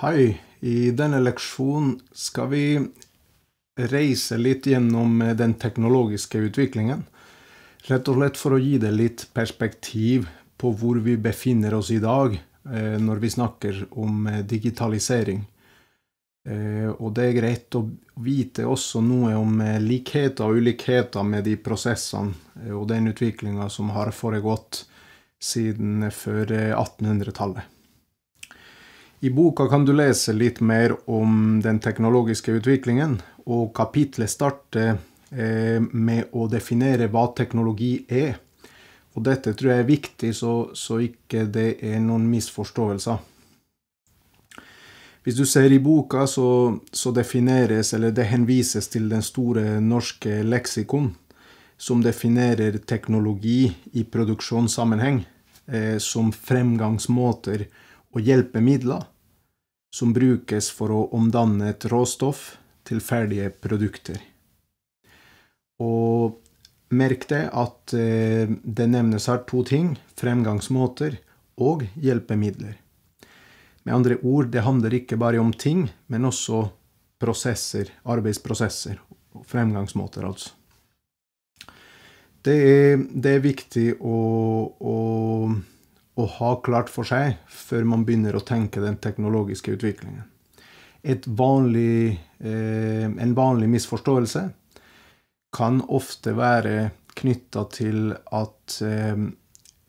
Hei, i denne leksjonen skal vi reise litt gjennom den teknologiske utviklingen. Rett og slett for å gi det litt perspektiv på hvor vi befinner oss i dag når vi snakker om digitalisering. Og det er greit å vite også noe om likheter og ulikheter med de prosessene og den utviklinga som har foregått siden før 1800-tallet. I boka kan du lese litt mer om den teknologiske utviklingen, og kapitlet starter med å definere hva teknologi er. Og dette tror jeg er viktig, så, så ikke det er noen misforståelser. Hvis du ser i boka, så, så defineres, eller det henvises til Den store norske leksikon, som definerer teknologi i produksjonssammenheng eh, som fremgangsmåter og hjelpemidler som brukes for å omdanne et råstoff til ferdige produkter. Og merk det at eh, det nevnes her to ting fremgangsmåter og hjelpemidler. Med andre ord, det handler ikke bare om ting, men også prosesser, arbeidsprosesser. Fremgangsmåter, altså. Det er, det er viktig å, å, å, ha klart for seg før man begynner å tenke den teknologiske utviklingen. Vanlig, eh, en vanlig misforståelse kan ofte være knytta til at eh,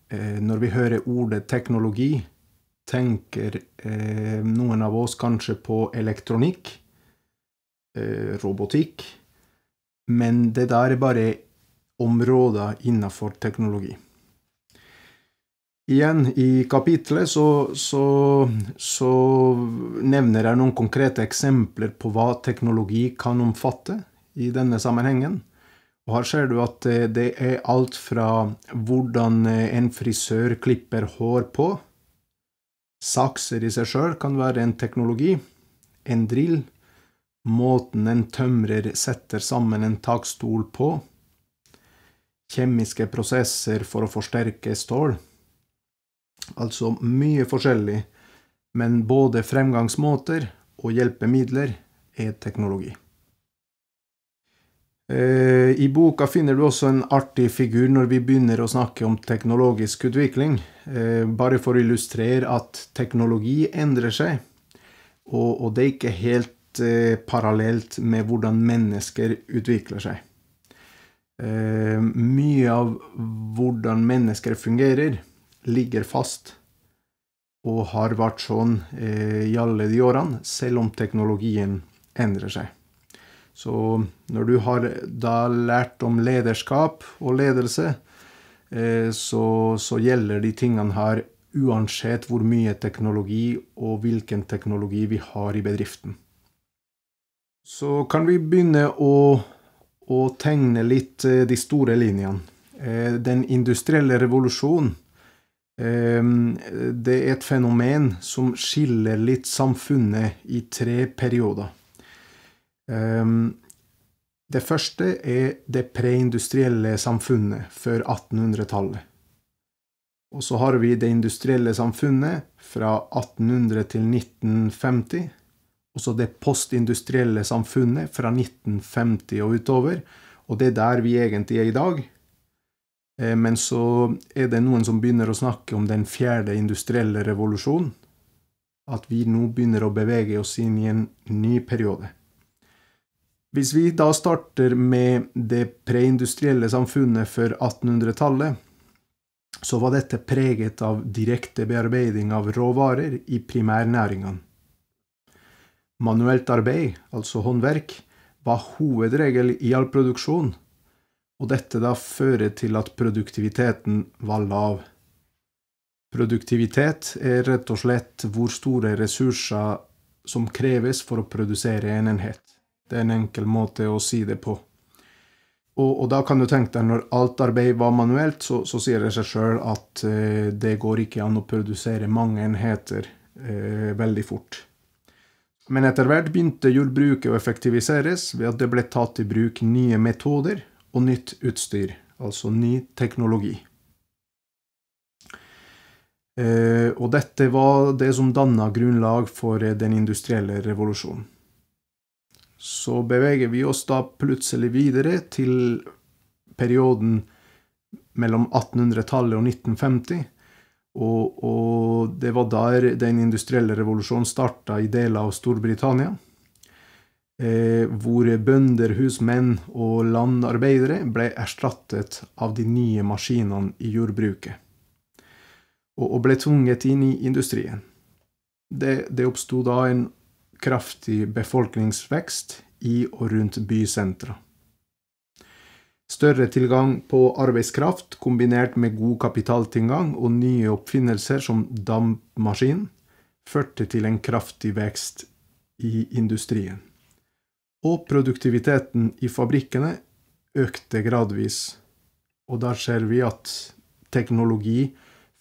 eh, når vi hører ordet teknologi, tenker eh, noen av oss kanskje på elektronikk, eh, robotikk, men det der er bare områder innafor teknologi. Igjen, i kapitlet så, så, så, nevner jeg noen konkrete eksempler på hva teknologi kan omfatte i denne sammenhengen. Og her ser du at det, er alt fra hvordan en frisør klipper hår på, Sakser i seg sjøl kan være en teknologi, en drill, måten en tømrer setter sammen en takstol på, kjemiske prosesser for å forsterke stål. Altså mye forskjellig, men både fremgangsmåter og hjelpemidler er teknologi. Eh, I boka finner du også en artig figur når vi begynner å snakke om teknologisk utvikling. Eh, bare for å illustrere at teknologi endrer seg, og, det er ikke helt eh, parallelt med hvordan mennesker utvikler seg. Mye av hvordan mennesker fungerer, ligger fast og har vært sånn i alle de årene, selv om teknologien endrer seg. Så når du har da lært om lederskap og ledelse, eh, så, så gjelder de tingene her uansett hvor mye teknologi og hvilken teknologi vi har i bedriften. Så kan vi begynne å, å tegne litt eh, de store linjene. Eh, den industrielle revolusjonen det er et fenomen som skiller litt samfunnet i tre perioder. Ehm, det første er det preindustrielle samfunnet før 1800-tallet. Og så har vi det industrielle samfunnet fra 1800 til 1950. Og så det postindustrielle samfunnet fra 1950 og utover. Og det er der vi egentlig er i dag. Ehm, men så er det noen som begynner å snakke om den fjerde industrielle revolusjonen. At vi nå begynner å bevege oss inn i en ny periode. Hvis vi da starter med det preindustrielle samfunnet for 1800-tallet, så var dette preget av direkte bearbeiding av råvarer i primærnæringene. Manuelt arbeid, altså håndverk, var hovedregel i all produksjon, og dette da fører til at produktiviteten var lav. Produktivitet er rett og slett hvor store ressurser som kreves for å produsere en enhet. Det er en enkel måte å si det på. Og, og da kan du tenke deg, når alt arbeid var manuelt, så, så sier det seg sjøl at eh, det går ikke an å produsere mange enheter eh, veldig fort. Men etter hvert begynte jordbruket å effektiviseres ved at det ble tatt i bruk nye metoder og nytt utstyr, altså ny teknologi. Eh, og dette var det som danna grunnlag for den industrielle revolusjonen. Så beveger vi oss da plutselig videre til perioden mellom 1800-tallet og 1950. Og, og, det var der den industrielle revolusjonen starta i deler av Storbritannia. Eh, hvor bønder, husmenn og landarbeidere ble erstattet av de nye maskinene i jordbruket. Og, og ble tvunget inn i industrien. Det, det oppsto da en kraftig befolkningsvekst i og rundt bysentra. Større tilgang på arbeidskraft kombinert med god kapitaltilgang og nye oppfinnelser som dampmaskin førte til en kraftig vekst i industrien. Og produktiviteten i fabrikkene økte gradvis. Og der ser vi at teknologi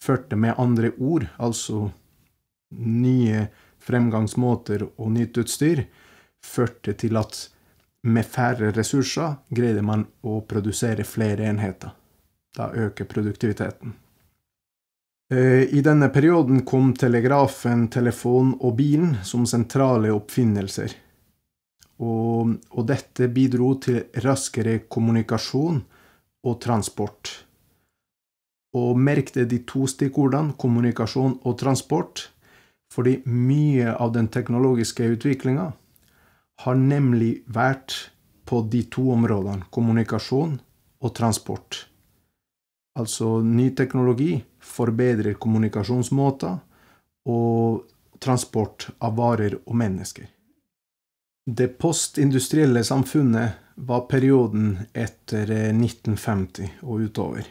førte med andre ord, altså nye fremgangsmåter og nytt utstyr, førte til at med færre ressurser greide man å produsere flere enheter. Da øker produktiviteten. Eh, I denne perioden kom telegrafen, telefon og bilen som sentrale oppfinnelser. Og, og dette bidro til raskere kommunikasjon og transport. Og merk de to stikkordene kommunikasjon og transport, fordi mye av den teknologiske utviklinga har nemlig vært på de to områdene kommunikasjon og transport. Altså ny teknologi forbedrer kommunikasjonsmåter og transport av varer og mennesker. Det postindustrielle samfunnet var perioden etter 1950 og utover.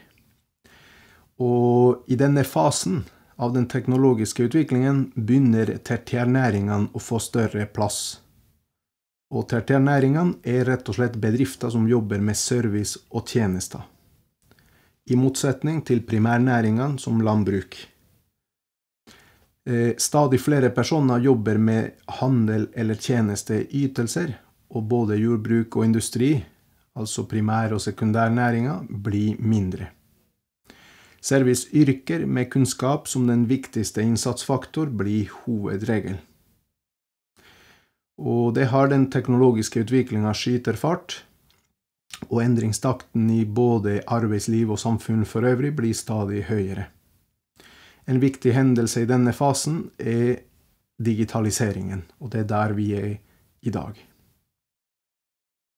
Og i denne fasen av den teknologiske utviklingen begynner tertiærnæringene å få større plass. Og tertiærnæringene er rett og slett bedrifter som jobber med service og tjenester. I motsetning til primærnæringene som landbruk. Eh, stadig flere personer jobber med handel eller tjenesteytelser, og både jordbruk og industri, altså primær- og sekundærnæringa, blir mindre. Serviceyrker med kunnskap som den viktigste innsatsfaktor blir hovedregel. Og det har den teknologiske utviklinga skyter fart, og endringstakten i både arbeidsliv og samfunn for øvrig blir stadig høyere. En viktig hendelse i denne fasen er digitaliseringen, og det er der vi er i dag.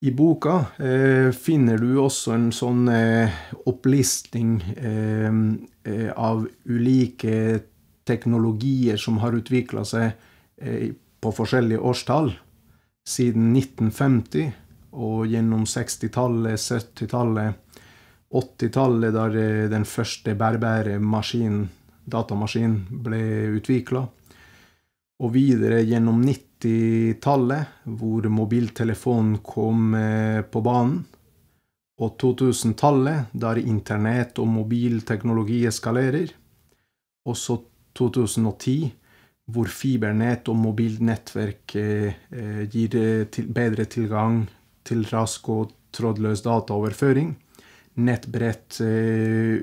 I boka eh, finner du også en sånn eh, opplisting eh, eh av ulike teknologier som har utvikla seg eh, på forskjellige årstall siden 1950 og gjennom 60-tallet, 70-tallet, 80-tallet, der eh, den første bærbare maskinen datamaskin ble utvikla. Og videre gjennom 90-tallet, hvor mobiltelefonen kom eh, på banen. Og 2000-tallet, der internett og mobilteknologi eskalerer. Og så 2010, hvor fibernett og mobilnettverk eh, eh, gir bedre tilgang til rask og trådløs dataoverføring nettbrett eh,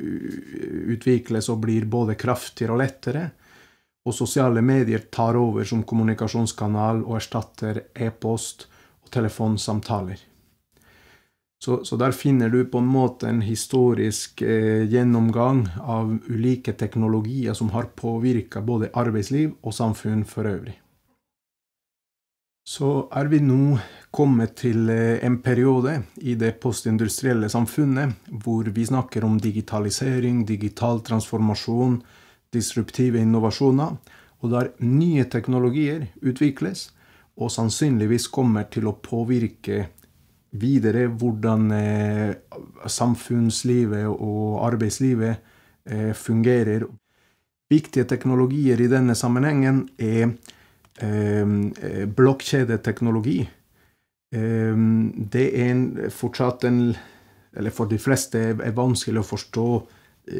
utvikles og blir både kraftigere og lettere. Og sosiale medier tar over som kommunikasjonskanal og erstatter e-post og telefonsamtaler. Så, så, der finner du på en måte en historisk eh, gjennomgang av ulike teknologier som har påvirka både arbeidsliv og samfunn for øvrig. Så er vi nå kommet til eh, en periode i det postindustrielle samfunnet hvor vi snakker om digitalisering, digital transformasjon, disruptive innovasjoner, og der nye teknologier utvikles og sannsynligvis kommer til å påvirke videre hvordan eh, samfunnslivet og arbeidslivet eh, fungerer. Viktige teknologier i denne sammenhengen er blokkjedeteknologi. Ehm, det er en, fortsatt en Eller for de fleste er vanskelig å forstå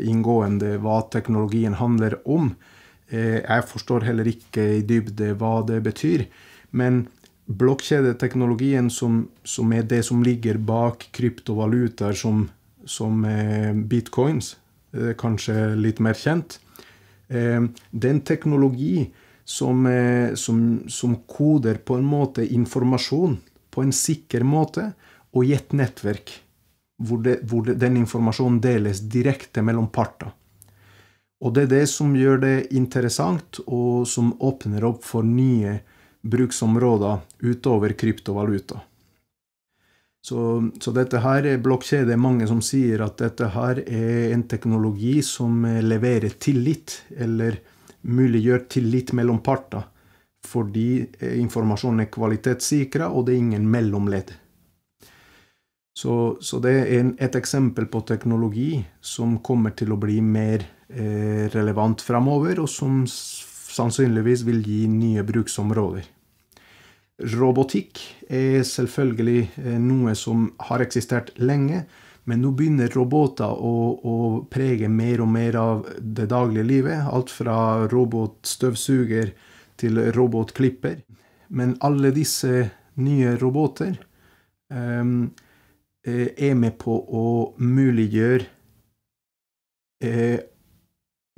inngående hva teknologien handler om. Eh, jeg forstår heller ikke i dybde hva det betyr. Men blokkjedeteknologien, som, som, er det som ligger bak kryptovalutaer som, som eh, bitcoins, kanskje litt mer kjent, Eh, det er en teknologi som, eh, som, som koder på en måte informasjon på en sikker måte og i et nettverk hvor, det, hvor det, den informasjonen deles direkte mellom parter. Og det er det som gjør det interessant, og som åpner opp for nye bruksområder utover kryptovaluta. Så, så, dette her er blokkjede. mange som sier at dette her er en teknologi som leverer tillit, eller muliggjør tillit mellom parter. Fordi eh, informasjonen er kvalitetssikra, og det er ingen mellomledd. Så, så det er en, et eksempel på teknologi som kommer til å bli mer eh, relevant framover, og som sannsynligvis vil gi nye bruksområder. Robotikk er selvfølgelig eh, noe som har eksistert lenge, men nå begynner roboter å, å, prege mer og mer av det daglige livet. Alt fra robotstøvsuger til robotklipper. Men alle disse nye roboter um, er med på å muliggjøre eh,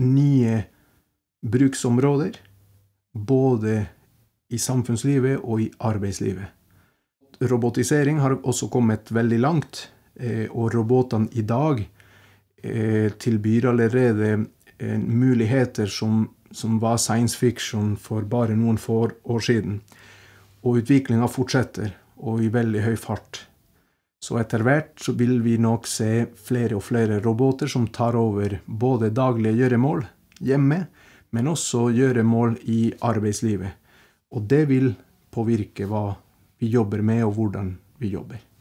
nye bruksområder. Både i samfunnslivet og i arbeidslivet. Robotisering har også kommet veldig langt, og robotene i dag eh, tilbyr allerede eh, muligheter som, som var science fiction for bare noen få år siden. Og utviklinga fortsetter, og i veldig høy fart. Så etter hvert så vil vi nok se flere og flere roboter som tar over både daglige gjøremål hjemme, men også gjøremål i arbeidslivet. Og det vil påvirke hva vi jobber med, og hvordan vi jobber.